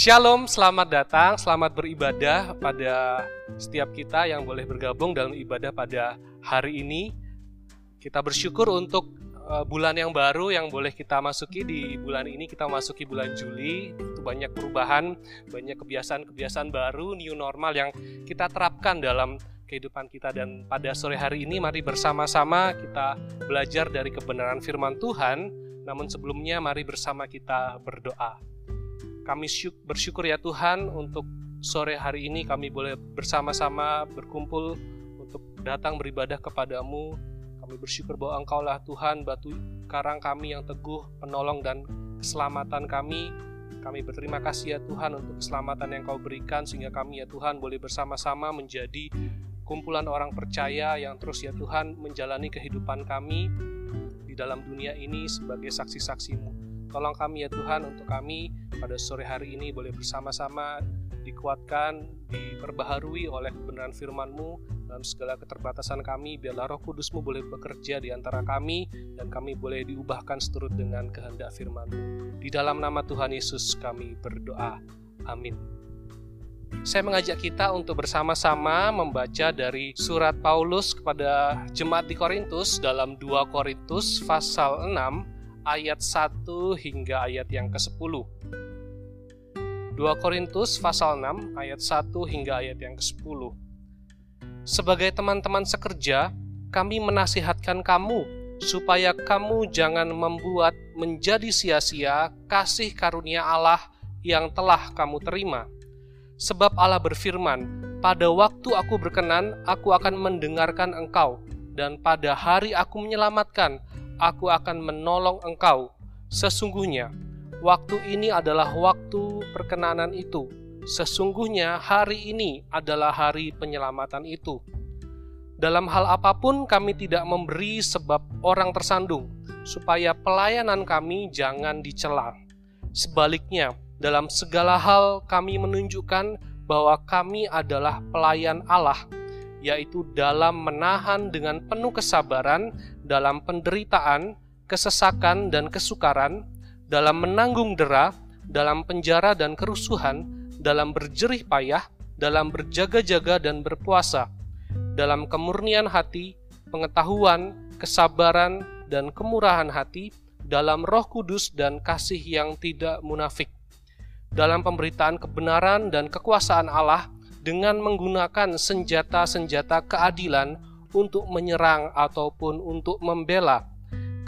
Shalom, selamat datang, selamat beribadah pada setiap kita yang boleh bergabung dalam ibadah pada hari ini. Kita bersyukur untuk uh, bulan yang baru yang boleh kita masuki di bulan ini. Kita masuki bulan Juli, itu banyak perubahan, banyak kebiasaan-kebiasaan baru, new normal yang kita terapkan dalam kehidupan kita dan pada sore hari ini mari bersama-sama kita belajar dari kebenaran firman Tuhan. Namun sebelumnya mari bersama kita berdoa. Kami bersyukur ya Tuhan untuk sore hari ini kami boleh bersama-sama berkumpul untuk datang beribadah kepadamu. Kami bersyukur bahwa Engkaulah Tuhan batu karang kami yang teguh, penolong dan keselamatan kami. Kami berterima kasih ya Tuhan untuk keselamatan yang Kau berikan sehingga kami ya Tuhan boleh bersama-sama menjadi kumpulan orang percaya yang terus ya Tuhan menjalani kehidupan kami di dalam dunia ini sebagai saksi-saksimu. Tolong kami ya Tuhan untuk kami pada sore hari ini boleh bersama-sama dikuatkan, diperbaharui oleh kebenaran firman-Mu dalam segala keterbatasan kami. Biarlah roh kudus-Mu boleh bekerja di antara kami dan kami boleh diubahkan seturut dengan kehendak firman-Mu. Di dalam nama Tuhan Yesus kami berdoa. Amin. Saya mengajak kita untuk bersama-sama membaca dari surat Paulus kepada jemaat di Korintus dalam 2 Korintus pasal 6 ayat 1 hingga ayat yang ke-10. 2 Korintus pasal 6 ayat 1 hingga ayat yang ke-10. Sebagai teman-teman sekerja, kami menasihatkan kamu supaya kamu jangan membuat menjadi sia-sia kasih karunia Allah yang telah kamu terima. Sebab Allah berfirman, "Pada waktu aku berkenan, aku akan mendengarkan engkau, dan pada hari aku menyelamatkan, aku akan menolong engkau. Sesungguhnya, waktu ini adalah waktu perkenanan itu. Sesungguhnya hari ini adalah hari penyelamatan itu. Dalam hal apa pun kami tidak memberi sebab orang tersandung, supaya pelayanan kami jangan dicela. Sebaliknya, dalam segala hal kami menunjukkan bahwa kami adalah pelayan Allah, yaitu dalam menahan dengan penuh kesabaran dalam penderitaan, kesesakan, dan kesukaran, dalam menanggung dera, dalam penjara dan kerusuhan, dalam berjerih payah, dalam berjaga-jaga dan berpuasa, dalam kemurnian hati, pengetahuan, kesabaran, dan kemurahan hati, dalam roh kudus dan kasih yang tidak munafik, dalam pemberitaan kebenaran dan kekuasaan Allah dengan menggunakan senjata-senjata keadilan untuk menyerang ataupun untuk membela,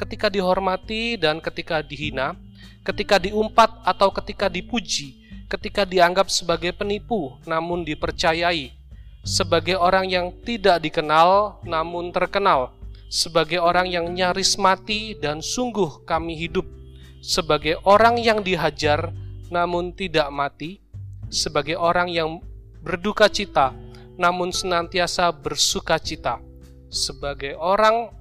ketika dihormati dan ketika dihina, ketika diumpat atau ketika dipuji, ketika dianggap sebagai penipu namun dipercayai, sebagai orang yang tidak dikenal namun terkenal, sebagai orang yang nyaris mati dan sungguh kami hidup, sebagai orang yang dihajar namun tidak mati, sebagai orang yang berduka cita namun senantiasa bersuka cita sebagai orang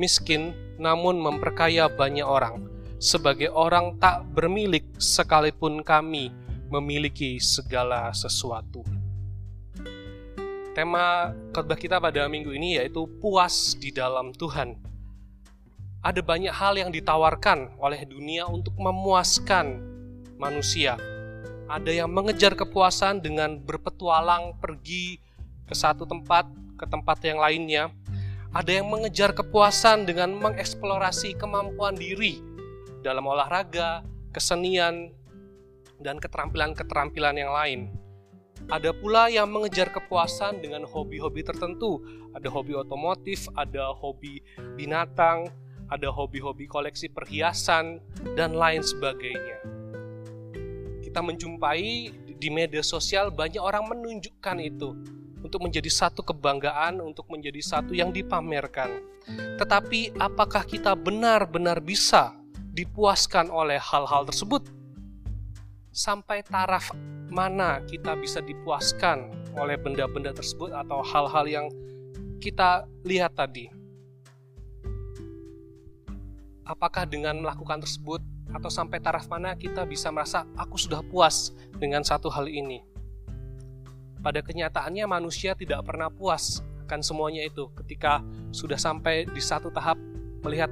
miskin namun memperkaya banyak orang, sebagai orang tak bermilik sekalipun kami memiliki segala sesuatu. Tema khotbah kita pada minggu ini yaitu puas di dalam Tuhan. Ada banyak hal yang ditawarkan oleh dunia untuk memuaskan manusia. Ada yang mengejar kepuasan dengan berpetualang pergi ke satu tempat ke tempat yang lainnya. Ada yang mengejar kepuasan dengan mengeksplorasi kemampuan diri dalam olahraga, kesenian, dan keterampilan-keterampilan yang lain. Ada pula yang mengejar kepuasan dengan hobi-hobi tertentu. Ada hobi otomotif, ada hobi binatang, ada hobi-hobi koleksi perhiasan, dan lain sebagainya. Kita menjumpai di media sosial banyak orang menunjukkan itu untuk menjadi satu kebanggaan, untuk menjadi satu yang dipamerkan. Tetapi apakah kita benar-benar bisa dipuaskan oleh hal-hal tersebut? Sampai taraf mana kita bisa dipuaskan oleh benda-benda tersebut atau hal-hal yang kita lihat tadi? Apakah dengan melakukan tersebut atau sampai taraf mana kita bisa merasa aku sudah puas dengan satu hal ini? pada kenyataannya manusia tidak pernah puas akan semuanya itu ketika sudah sampai di satu tahap melihat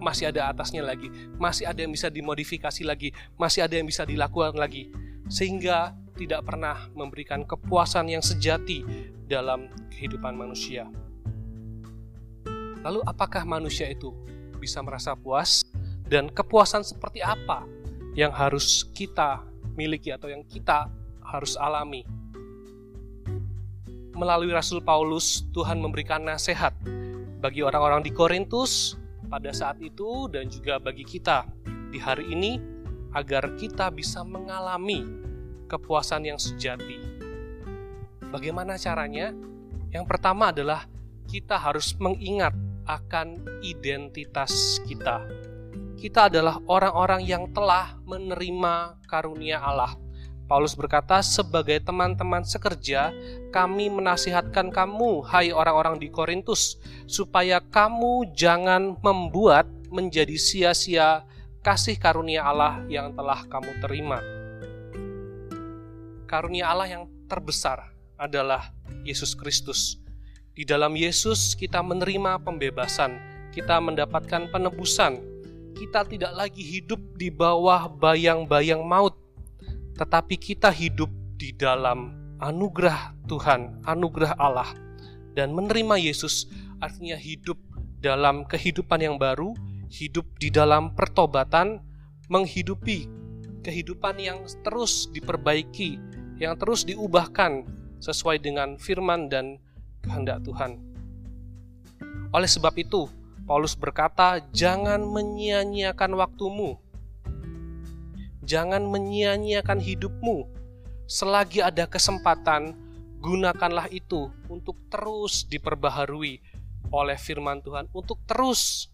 masih ada atasnya lagi, masih ada yang bisa dimodifikasi lagi, masih ada yang bisa dilakukan lagi. sehingga tidak pernah memberikan kepuasan yang sejati dalam kehidupan manusia. Lalu, apakah manusia itu bisa merasa puas, dan kepuasan seperti apa yang harus kita miliki atau yang kita harus alami? Melalui Rasul Paulus, Tuhan memberikan nasihat bagi orang-orang di Korintus pada saat itu, dan juga bagi kita di hari ini, agar kita bisa mengalami kepuasan yang sejati. Bagaimana caranya? Yang pertama adalah kita harus mengingat akan identitas kita. Kita adalah orang-orang yang telah menerima karunia Allah. Paulus berkata, "Sebagai teman-teman sekerja, kami menasihatkan kamu, hai orang-orang di Korintus, supaya kamu jangan membuat menjadi sia-sia kasih karunia Allah yang telah kamu terima." karunia Allah yang terbesar adalah Yesus Kristus. Di dalam Yesus kita menerima pembebasan, kita mendapatkan penebusan. Kita tidak lagi hidup di bawah bayang-bayang maut, tetapi kita hidup di dalam anugerah Tuhan, anugerah Allah. Dan menerima Yesus artinya hidup dalam kehidupan yang baru, hidup di dalam pertobatan, menghidupi kehidupan yang terus diperbaiki, yang terus diubahkan sesuai dengan firman dan kehendak Tuhan. Oleh sebab itu, Paulus berkata, "Jangan menyia-nyiakan waktumu. Jangan menyia-nyiakan hidupmu. Selagi ada kesempatan, gunakanlah itu untuk terus diperbaharui oleh firman Tuhan, untuk terus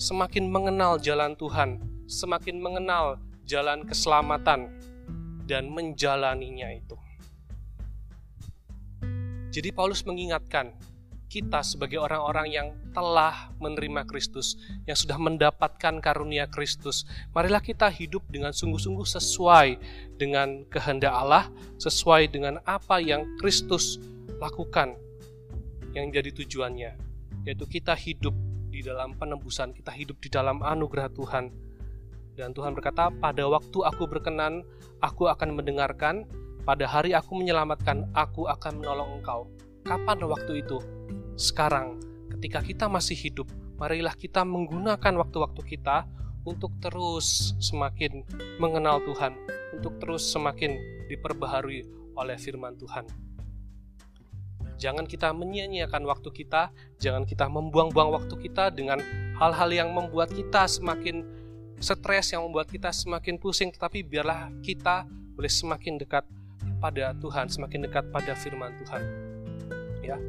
semakin mengenal jalan Tuhan, semakin mengenal jalan keselamatan, dan menjalaninya itu. Jadi Paulus mengingatkan kita sebagai orang-orang yang telah menerima Kristus, yang sudah mendapatkan karunia Kristus. Marilah kita hidup dengan sungguh-sungguh sesuai dengan kehendak Allah, sesuai dengan apa yang Kristus lakukan, yang jadi tujuannya, yaitu kita hidup di dalam penebusan, kita hidup di dalam anugerah Tuhan, dan Tuhan berkata, pada waktu aku berkenan, aku akan mendengarkan, pada hari aku menyelamatkan, aku akan menolong engkau. Kapan waktu itu? Sekarang, ketika kita masih hidup, marilah kita menggunakan waktu-waktu kita untuk terus semakin mengenal Tuhan, untuk terus semakin diperbaharui oleh firman Tuhan. Jangan kita menyia-nyiakan waktu kita, jangan kita membuang-buang waktu kita dengan hal-hal yang membuat kita semakin stres yang membuat kita semakin pusing, tetapi biarlah kita boleh semakin dekat pada Tuhan, semakin dekat pada firman Tuhan. Ya.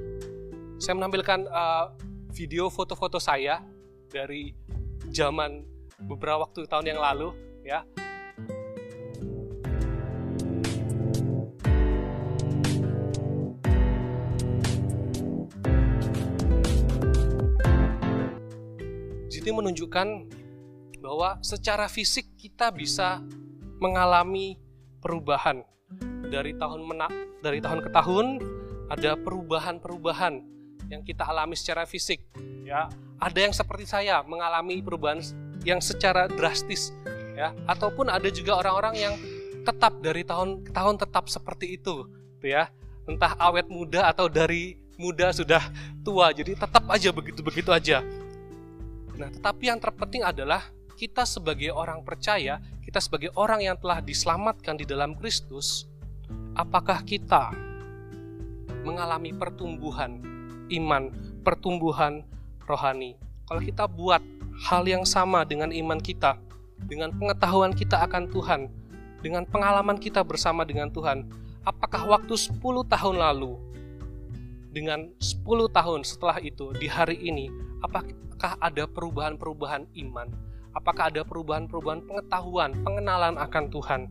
Saya menampilkan uh, video foto-foto saya dari zaman beberapa waktu tahun yang lalu, ya. Jadi menunjukkan bahwa secara fisik kita bisa mengalami perubahan dari tahun mena dari tahun ke tahun ada perubahan-perubahan yang kita alami secara fisik. Ya ada yang seperti saya mengalami perubahan yang secara drastis ya. Ataupun ada juga orang-orang yang tetap dari tahun ke tahun tetap seperti itu tuh ya. Entah awet muda atau dari muda sudah tua jadi tetap aja begitu-begitu aja. Nah tetapi yang terpenting adalah kita sebagai orang percaya, kita sebagai orang yang telah diselamatkan di dalam Kristus, apakah kita mengalami pertumbuhan iman, pertumbuhan rohani? Kalau kita buat hal yang sama dengan iman kita, dengan pengetahuan kita akan Tuhan, dengan pengalaman kita bersama dengan Tuhan, apakah waktu 10 tahun lalu dengan 10 tahun setelah itu di hari ini apakah ada perubahan-perubahan iman Apakah ada perubahan-perubahan pengetahuan, pengenalan akan Tuhan?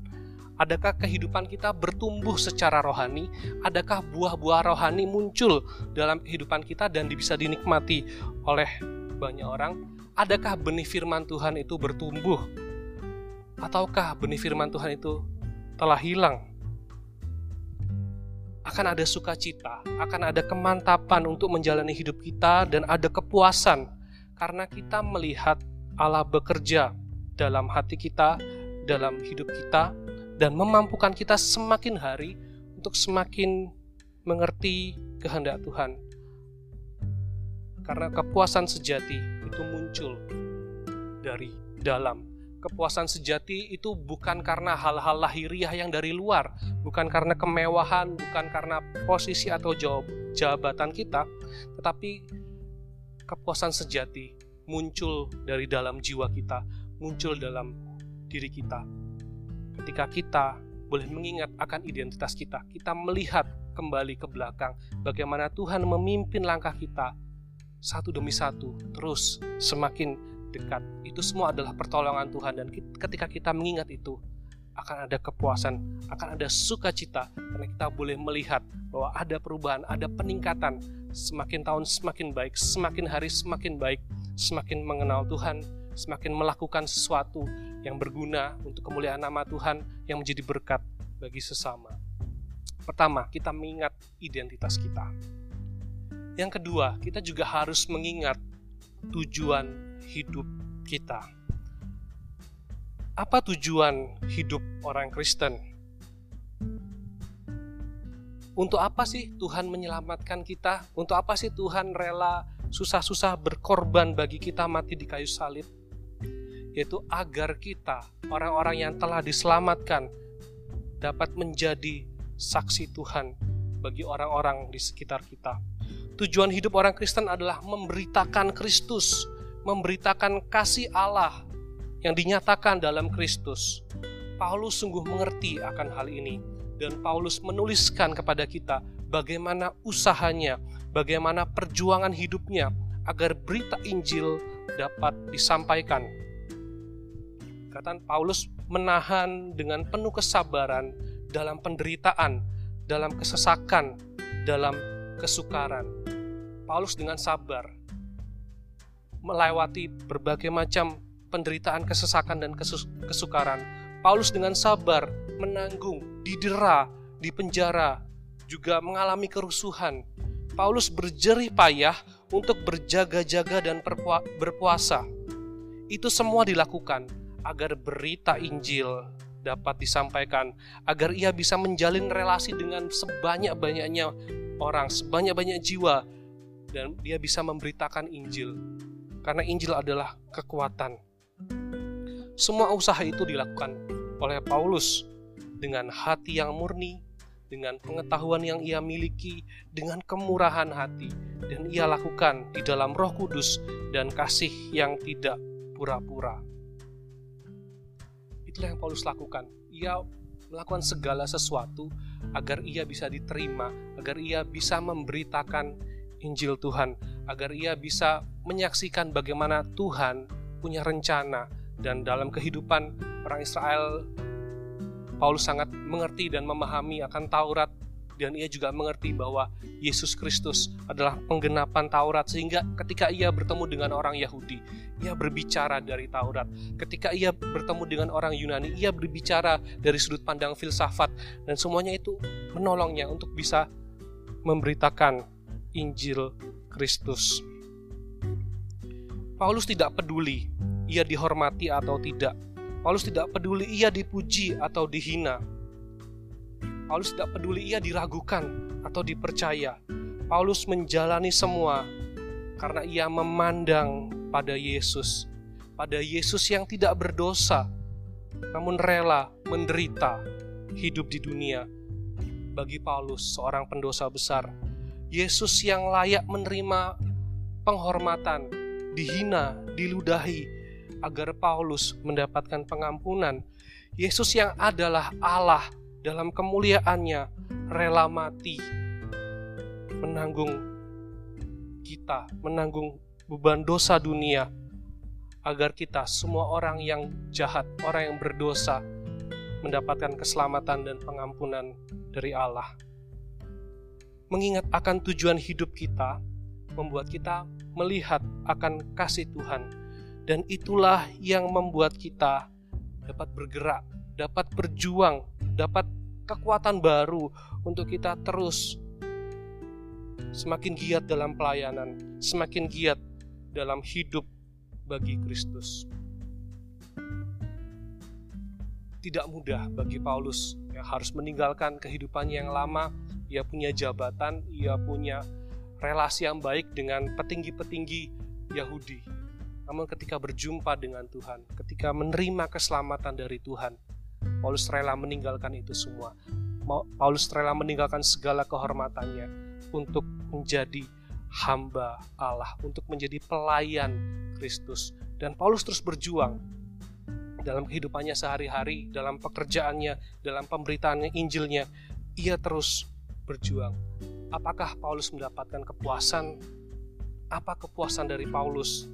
Adakah kehidupan kita bertumbuh secara rohani? Adakah buah-buah rohani muncul dalam kehidupan kita dan bisa dinikmati oleh banyak orang? Adakah benih firman Tuhan itu bertumbuh? Ataukah benih firman Tuhan itu telah hilang? Akan ada sukacita, akan ada kemantapan untuk menjalani hidup kita, dan ada kepuasan karena kita melihat Allah bekerja dalam hati kita, dalam hidup kita, dan memampukan kita semakin hari untuk semakin mengerti kehendak Tuhan. Karena kepuasan sejati itu muncul dari dalam. Kepuasan sejati itu bukan karena hal-hal lahiriah yang dari luar, bukan karena kemewahan, bukan karena posisi atau jabatan kita, tetapi kepuasan sejati muncul dari dalam jiwa kita, muncul dalam diri kita. Ketika kita boleh mengingat akan identitas kita, kita melihat kembali ke belakang bagaimana Tuhan memimpin langkah kita satu demi satu, terus semakin dekat. Itu semua adalah pertolongan Tuhan dan ketika kita mengingat itu akan ada kepuasan, akan ada sukacita karena kita boleh melihat bahwa ada perubahan, ada peningkatan. Semakin tahun semakin baik, semakin hari semakin baik, semakin mengenal Tuhan, semakin melakukan sesuatu yang berguna untuk kemuliaan nama Tuhan yang menjadi berkat bagi sesama. Pertama, kita mengingat identitas kita. Yang kedua, kita juga harus mengingat tujuan hidup kita. Apa tujuan hidup orang Kristen? Untuk apa sih Tuhan menyelamatkan kita? Untuk apa sih Tuhan rela susah-susah berkorban bagi kita mati di kayu salib? Yaitu agar kita, orang-orang yang telah diselamatkan, dapat menjadi saksi Tuhan bagi orang-orang di sekitar kita. Tujuan hidup orang Kristen adalah memberitakan Kristus, memberitakan kasih Allah yang dinyatakan dalam Kristus. Paulus sungguh mengerti akan hal ini dan Paulus menuliskan kepada kita bagaimana usahanya, bagaimana perjuangan hidupnya agar berita Injil dapat disampaikan. Kata Paulus menahan dengan penuh kesabaran dalam penderitaan, dalam kesesakan, dalam kesukaran. Paulus dengan sabar melewati berbagai macam penderitaan, kesesakan, dan kesukaran. Paulus dengan sabar menanggung, didera, dipenjara, juga mengalami kerusuhan. Paulus berjerih payah untuk berjaga-jaga dan berpuasa. Itu semua dilakukan agar berita Injil dapat disampaikan, agar ia bisa menjalin relasi dengan sebanyak-banyaknya orang, sebanyak-banyak jiwa, dan dia bisa memberitakan Injil karena Injil adalah kekuatan. Semua usaha itu dilakukan oleh Paulus dengan hati yang murni, dengan pengetahuan yang ia miliki, dengan kemurahan hati, dan ia lakukan di dalam Roh Kudus dan kasih yang tidak pura-pura. Itulah yang Paulus lakukan. Ia melakukan segala sesuatu agar ia bisa diterima, agar ia bisa memberitakan Injil Tuhan, agar ia bisa menyaksikan bagaimana Tuhan punya rencana dan dalam kehidupan orang Israel Paulus sangat mengerti dan memahami akan Taurat dan ia juga mengerti bahwa Yesus Kristus adalah penggenapan Taurat sehingga ketika ia bertemu dengan orang Yahudi ia berbicara dari Taurat ketika ia bertemu dengan orang Yunani ia berbicara dari sudut pandang filsafat dan semuanya itu menolongnya untuk bisa memberitakan Injil Kristus. Paulus tidak peduli ia dihormati atau tidak. Paulus tidak peduli ia dipuji atau dihina. Paulus tidak peduli ia diragukan atau dipercaya. Paulus menjalani semua karena ia memandang pada Yesus, pada Yesus yang tidak berdosa, namun rela menderita hidup di dunia. Bagi Paulus, seorang pendosa besar, Yesus yang layak menerima penghormatan, dihina, diludahi, agar Paulus mendapatkan pengampunan. Yesus yang adalah Allah dalam kemuliaannya rela mati menanggung kita, menanggung beban dosa dunia agar kita semua orang yang jahat, orang yang berdosa mendapatkan keselamatan dan pengampunan dari Allah. Mengingat akan tujuan hidup kita, membuat kita melihat akan kasih Tuhan, dan itulah yang membuat kita dapat bergerak, dapat berjuang, dapat kekuatan baru untuk kita terus semakin giat dalam pelayanan, semakin giat dalam hidup bagi Kristus. tidak mudah bagi Paulus yang harus meninggalkan kehidupannya yang lama. Ia punya jabatan, ia punya relasi yang baik dengan petinggi-petinggi Yahudi. Namun ketika berjumpa dengan Tuhan, ketika menerima keselamatan dari Tuhan, Paulus rela meninggalkan itu semua. Paulus rela meninggalkan segala kehormatannya untuk menjadi hamba Allah, untuk menjadi pelayan Kristus. Dan Paulus terus berjuang dalam kehidupannya sehari-hari, dalam pekerjaannya, dalam pemberitaannya Injilnya, ia terus berjuang. Apakah Paulus mendapatkan kepuasan? Apa kepuasan dari Paulus?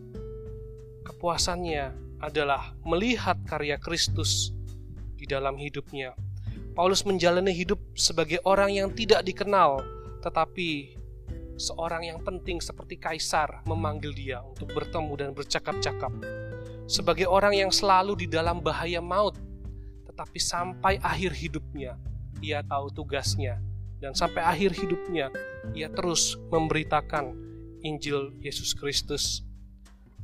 Kepuasannya adalah melihat karya Kristus dalam hidupnya. Paulus menjalani hidup sebagai orang yang tidak dikenal, tetapi seorang yang penting seperti kaisar memanggil dia untuk bertemu dan bercakap-cakap. Sebagai orang yang selalu di dalam bahaya maut, tetapi sampai akhir hidupnya ia tahu tugasnya dan sampai akhir hidupnya ia terus memberitakan Injil Yesus Kristus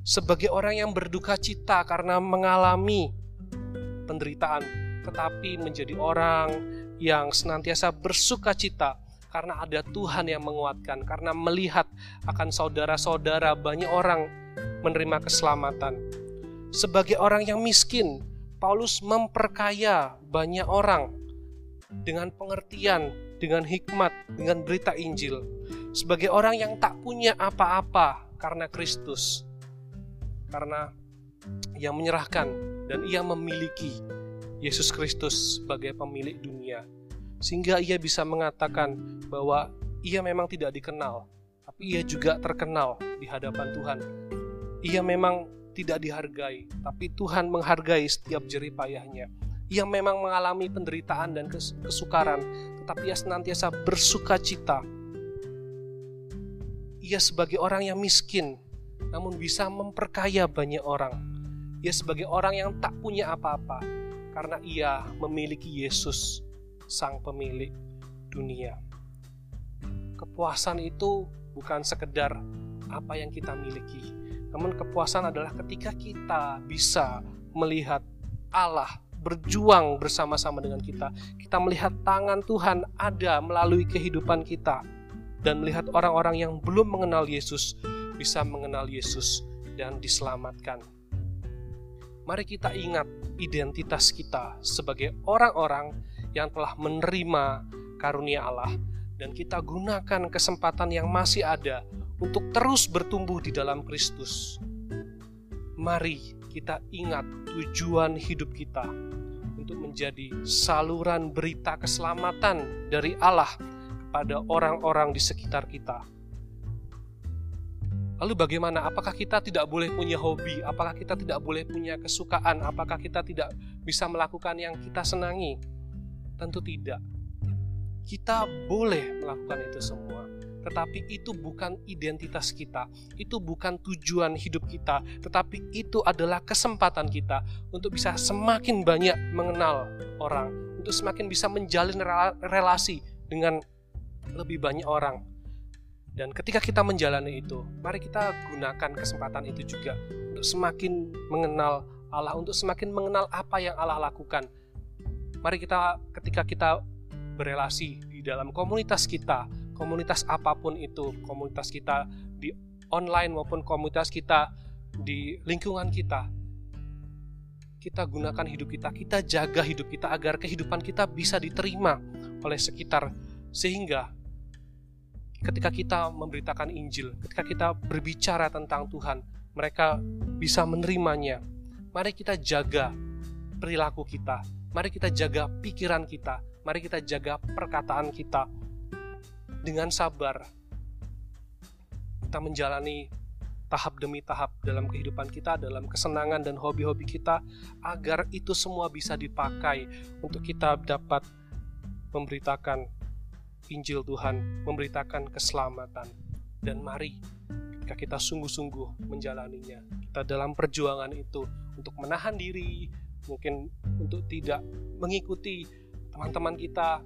sebagai orang yang berduka cita karena mengalami penderitaan, tetapi menjadi orang yang senantiasa bersuka cita karena ada Tuhan yang menguatkan, karena melihat akan saudara-saudara banyak orang menerima keselamatan. Sebagai orang yang miskin, Paulus memperkaya banyak orang dengan pengertian, dengan hikmat, dengan berita Injil. Sebagai orang yang tak punya apa-apa karena Kristus, karena ia menyerahkan dan ia memiliki Yesus Kristus sebagai pemilik dunia sehingga ia bisa mengatakan bahwa ia memang tidak dikenal tapi ia juga terkenal di hadapan Tuhan. Ia memang tidak dihargai tapi Tuhan menghargai setiap jerih payahnya. Ia memang mengalami penderitaan dan kesukaran tetapi ia senantiasa bersuka cita. Ia sebagai orang yang miskin namun bisa memperkaya banyak orang. Ia sebagai orang yang tak punya apa-apa karena ia memiliki Yesus, Sang Pemilik dunia. Kepuasan itu bukan sekedar apa yang kita miliki, namun kepuasan adalah ketika kita bisa melihat Allah berjuang bersama-sama dengan kita. Kita melihat tangan Tuhan ada melalui kehidupan kita dan melihat orang-orang yang belum mengenal Yesus bisa mengenal Yesus dan diselamatkan. Mari kita ingat identitas kita sebagai orang-orang yang telah menerima karunia Allah dan kita gunakan kesempatan yang masih ada untuk terus bertumbuh di dalam Kristus. Mari kita ingat tujuan hidup kita untuk menjadi saluran berita keselamatan dari Allah kepada orang-orang di sekitar kita Lalu bagaimana? Apakah kita tidak boleh punya hobi? Apakah kita tidak boleh punya kesukaan? Apakah kita tidak bisa melakukan yang kita senangi? Tentu tidak. Kita boleh melakukan itu semua, tetapi itu bukan identitas kita, itu bukan tujuan hidup kita, tetapi itu adalah kesempatan kita untuk bisa semakin banyak mengenal orang, untuk semakin bisa menjalin relasi dengan lebih banyak orang dan ketika kita menjalani itu, mari kita gunakan kesempatan itu juga untuk semakin mengenal Allah, untuk semakin mengenal apa yang Allah lakukan. Mari kita ketika kita berelasi di dalam komunitas kita, komunitas apa pun itu, komunitas kita di online maupun komunitas kita di lingkungan kita, kita gunakan hidup kita, kita jaga hidup kita agar kehidupan kita bisa diterima oleh sekitar sehingga ketika kita memberitakan Injil, ketika kita berbicara tentang Tuhan, mereka bisa menerimanya. Mari kita jaga perilaku kita, mari kita jaga pikiran kita, mari kita jaga perkataan kita dengan sabar. Kita menjalani tahap demi tahap dalam kehidupan kita, dalam kesenangan dan hobi-hobi kita, agar itu semua bisa dipakai untuk kita dapat memberitakan Injil Tuhan memberitakan keselamatan. Dan mari ketika kita sungguh-sungguh menjalaninya, kita dalam perjuangan itu untuk menahan diri, mungkin untuk tidak mengikuti teman-teman kita,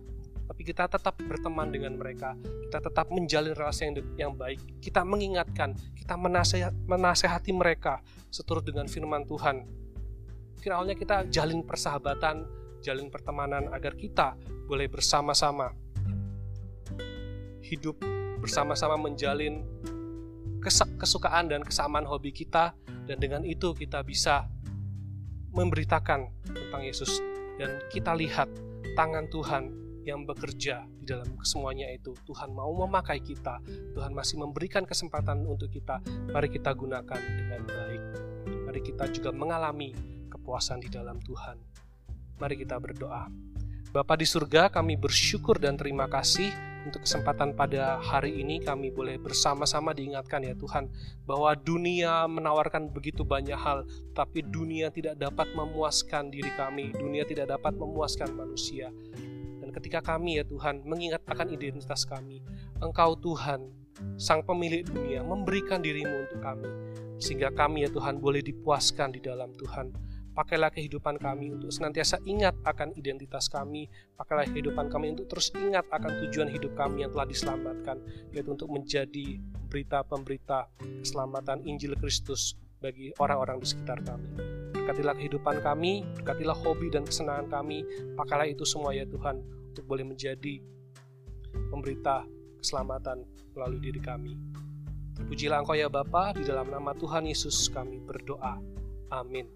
tapi kita tetap berteman dengan mereka, kita tetap menjalin relasi yang, yang baik, kita mengingatkan, kita menasehat, menasehati mereka seturut dengan firman Tuhan. Mungkin awalnya kita jalin persahabatan jalin pertemanan agar kita boleh bersama-sama hidup bersama-sama menjalin kesukaan dan kesamaan hobi kita dan dengan itu kita bisa memberitakan tentang Yesus dan kita lihat tangan Tuhan yang bekerja di dalam semuanya itu. Tuhan mau memakai kita, Tuhan masih memberikan kesempatan untuk kita. Mari kita gunakan dengan baik. Mari kita juga mengalami kepuasan di dalam Tuhan. Mari kita berdoa. Bapa di surga, kami bersyukur dan terima kasih untuk kesempatan pada hari ini kami boleh bersama-sama diingatkan ya Tuhan bahwa dunia menawarkan begitu banyak hal tapi dunia tidak dapat memuaskan diri kami dunia tidak dapat memuaskan manusia. Dan ketika kami ya Tuhan mengingat akan identitas kami Engkau Tuhan Sang pemilik dunia memberikan dirimu untuk kami sehingga kami ya Tuhan boleh dipuaskan di dalam Tuhan Pakailah kehidupan kami untuk senantiasa ingat akan identitas kami. Pakailah kehidupan kami untuk terus ingat akan tujuan hidup kami yang telah diselamatkan, yaitu untuk menjadi berita-pemberita keselamatan Injil Kristus bagi orang-orang di sekitar kami. Berkatilah kehidupan kami, berkatilah hobi dan kesenangan kami. Pakailah itu semua ya Tuhan, untuk boleh menjadi pemberita keselamatan melalui diri kami. Terpujilah Engkau ya Bapa, di dalam nama Tuhan Yesus kami berdoa. Amin.